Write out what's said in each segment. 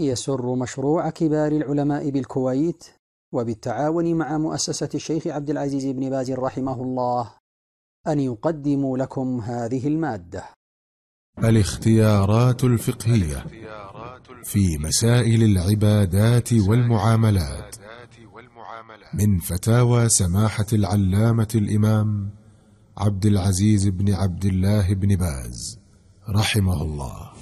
يسر مشروع كبار العلماء بالكويت وبالتعاون مع مؤسسة الشيخ عبد العزيز بن باز رحمه الله أن يقدموا لكم هذه المادة. الاختيارات الفقهية في مسائل العبادات والمعاملات من فتاوى سماحة العلامة الإمام عبد العزيز بن عبد الله بن باز رحمه الله.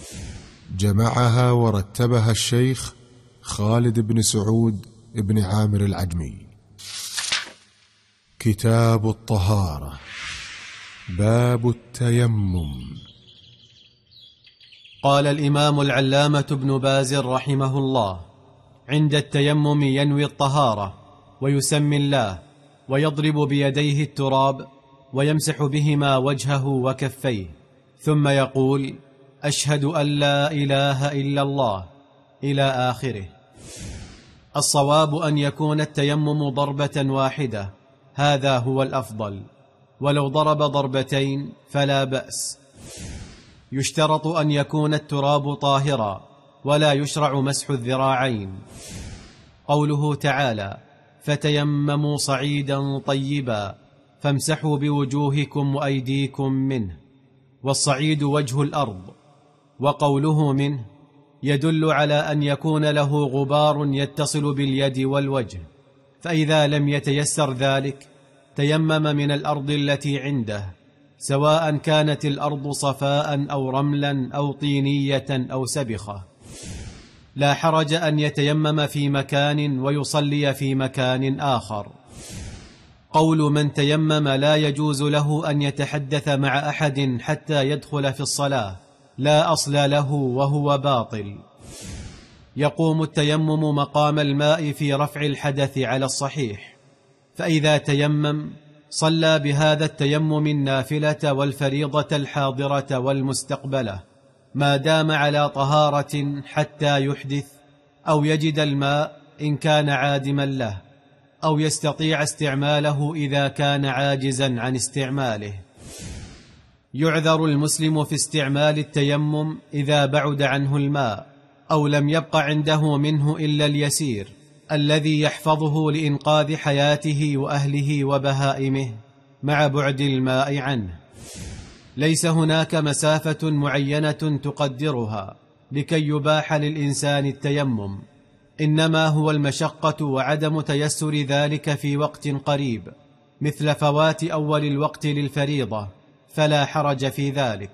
جمعها ورتبها الشيخ خالد بن سعود بن عامر العجمي. كتاب الطهارة. باب التيمم. قال الإمام العلامة ابن باز رحمه الله عند التيمم ينوي الطهارة ويسمي الله ويضرب بيديه التراب ويمسح بهما وجهه وكفيه ثم يقول أشهد أن لا إله إلا الله. إلى آخره. الصواب أن يكون التيمم ضربة واحدة. هذا هو الأفضل. ولو ضرب ضربتين فلا بأس. يشترط أن يكون التراب طاهرا ولا يشرع مسح الذراعين. قوله تعالى فتيمموا صعيدا طيبا فامسحوا بوجوهكم وأيديكم منه. والصعيد وجه الأرض. وقوله منه يدل على أن يكون له غبار يتصل باليد والوجه فإذا لم يتيسر ذلك تيمم من الأرض التي عنده سواء كانت الأرض صفاء أو رملا أو طينية أو سبخة. لا حرج أن يتيمم في مكان ويصلي في مكان آخر. قول من تيمم لا يجوز له أن يتحدث مع أحد حتى يدخل في الصلاة. لا أصل له وهو باطل. يقوم التيمم مقام الماء في رفع الحدث على الصحيح. فإذا تيمم صلى بهذا التيمم النافلة والفريضة الحاضرة والمستقبلة. ما دام على طهارة حتى يحدث أو يجد الماء إن كان عادما له أو يستطيع استعماله إذا كان عاجزا عن استعماله. يعذر المسلم في استعمال التيمم إذا بعد عنه الماء أو لم يبق عنده منه إلا اليسير الذي يحفظه لإنقاذ حياته وأهله وبهائمه مع بعد الماء عنه. ليس هناك مسافة معينة تقدرها لكي يباح للإنسان التيمم إنما هو المشقة وعدم تيسر ذلك في وقت قريب مثل فوات أول الوقت للفريضة. فلا حرج في ذلك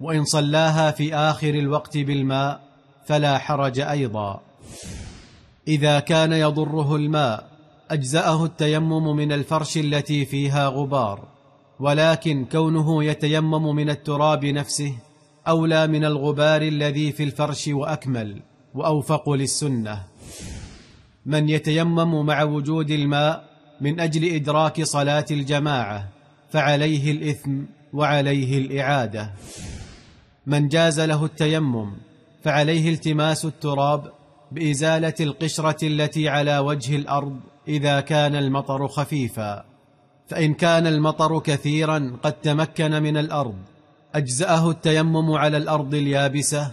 وإن صلاها في آخر الوقت بالماء فلا حرج أيضا. إذا كان يضره الماء أجزأه التيمم من الفرش التي فيها غبار ولكن كونه يتيمم من التراب نفسه أولى من الغبار الذي في الفرش وأكمل وأوفق للسنة. من يتيمم مع وجود الماء من أجل إدراك صلاة الجماعة فعليه الإثم وعليه الإعادة. من جاز له التيمم فعليه التماس التراب بإزالة القشرة التي على وجه الأرض إذا كان المطر خفيفا. فإن كان المطر كثيرا قد تمكن من الأرض. أجزأه التيمم على الأرض اليابسة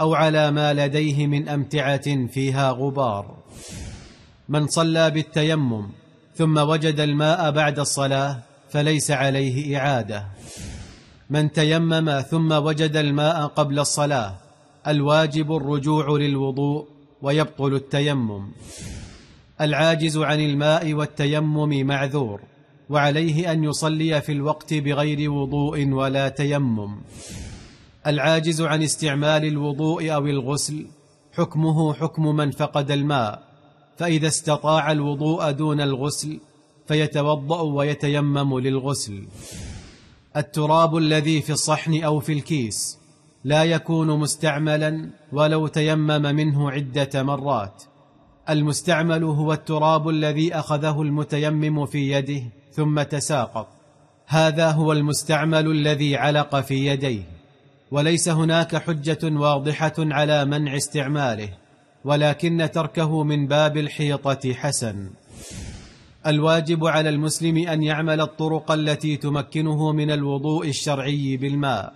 أو على ما لديه من أمتعة فيها غبار. من صلى بالتيمم ثم وجد الماء بعد الصلاة فليس عليه إعادة. من تيمم ثم وجد الماء قبل الصلاة الواجب الرجوع للوضوء ويبطل التيمم. العاجز عن الماء والتيمم معذور وعليه أن يصلي في الوقت بغير وضوء ولا تيمم. العاجز عن استعمال الوضوء أو الغسل حكمه حكم من فقد الماء فإذا استطاع الوضوء دون الغسل فيتوضأ ويتيمم للغسل. التراب الذي في الصحن أو في الكيس لا يكون مستعملا ولو تيمم منه عدة مرات. المستعمل هو التراب الذي أخذه المتيمم في يده ثم تساقط. هذا هو المستعمل الذي علق في يديه. وليس هناك حجة واضحة على منع استعماله ولكن تركه من باب الحيطة حسن. الواجب على المسلم أن يعمل الطرق التي تمكنه من الوضوء الشرعي بالماء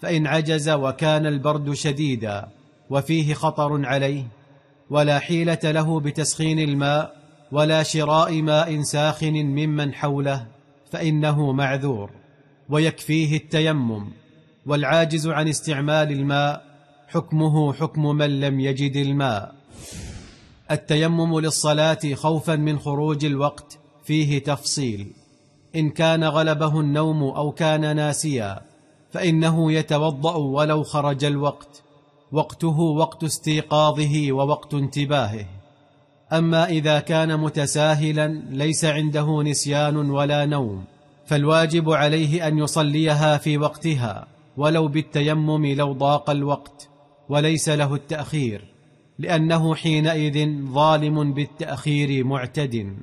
فإن عجز وكان البرد شديدا وفيه خطر عليه ولا حيلة له بتسخين الماء ولا شراء ماء ساخن ممن حوله فإنه معذور ويكفيه التيمم والعاجز عن استعمال الماء حكمه حكم من لم يجد الماء. التيمم للصلاة خوفا من خروج الوقت فيه تفصيل. إن كان غلبه النوم أو كان ناسيا فإنه يتوضأ ولو خرج الوقت وقته وقت استيقاظه ووقت انتباهه. أما إذا كان متساهلا ليس عنده نسيان ولا نوم فالواجب عليه أن يصليها في وقتها ولو بالتيمم لو ضاق الوقت وليس له التأخير. لأنه حينئذ ظالم بالتأخير معتد.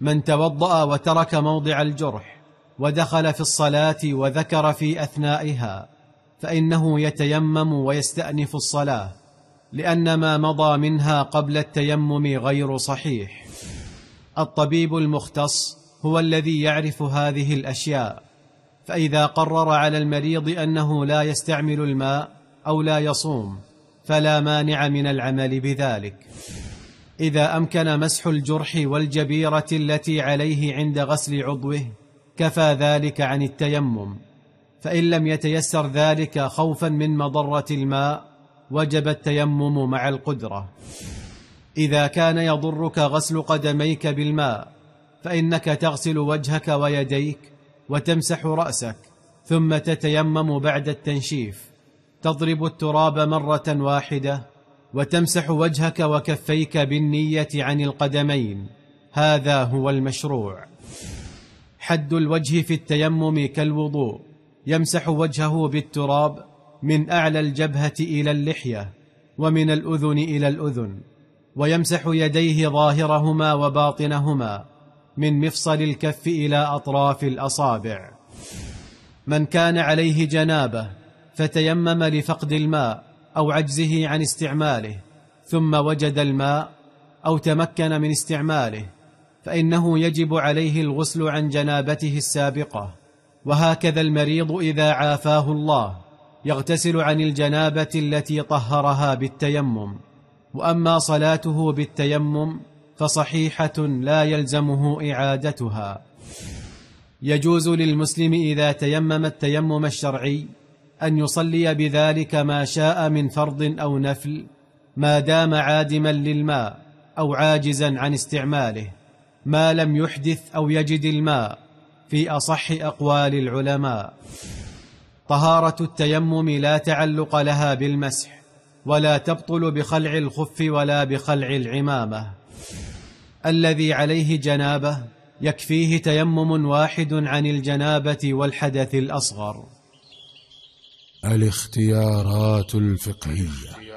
من توضأ وترك موضع الجرح ودخل في الصلاة وذكر في أثنائها فإنه يتيمم ويستأنف الصلاة لأن ما مضى منها قبل التيمم غير صحيح. الطبيب المختص هو الذي يعرف هذه الأشياء فإذا قرر على المريض أنه لا يستعمل الماء أو لا يصوم فلا مانع من العمل بذلك. إذا أمكن مسح الجرح والجبيرة التي عليه عند غسل عضوه كفى ذلك عن التيمم. فإن لم يتيسر ذلك خوفا من مضرة الماء وجب التيمم مع القدرة. إذا كان يضرك غسل قدميك بالماء فإنك تغسل وجهك ويديك وتمسح رأسك ثم تتيمم بعد التنشيف. تضرب التراب مرة واحدة وتمسح وجهك وكفيك بالنية عن القدمين. هذا هو المشروع. حد الوجه في التيمم كالوضوء. يمسح وجهه بالتراب من أعلى الجبهة إلى اللحية ومن الأذن إلى الأذن. ويمسح يديه ظاهرهما وباطنهما من مفصل الكف إلى أطراف الأصابع. من كان عليه جنابة فتيمم لفقد الماء أو عجزه عن استعماله ثم وجد الماء أو تمكن من استعماله فإنه يجب عليه الغسل عن جنابته السابقة. وهكذا المريض إذا عافاه الله يغتسل عن الجنابة التي طهرها بالتيمم. وأما صلاته بالتيمم فصحيحة لا يلزمه إعادتها. يجوز للمسلم إذا تيمم التيمم الشرعي أن يصلي بذلك ما شاء من فرض أو نفل ما دام عادما للماء أو عاجزا عن استعماله ما لم يحدث أو يجد الماء في أصح أقوال العلماء. طهارة التيمم لا تعلق لها بالمسح ولا تبطل بخلع الخف ولا بخلع العمامة. الذي عليه جنابة يكفيه تيمم واحد عن الجنابة والحدث الأصغر. الاختيارات الفقهية.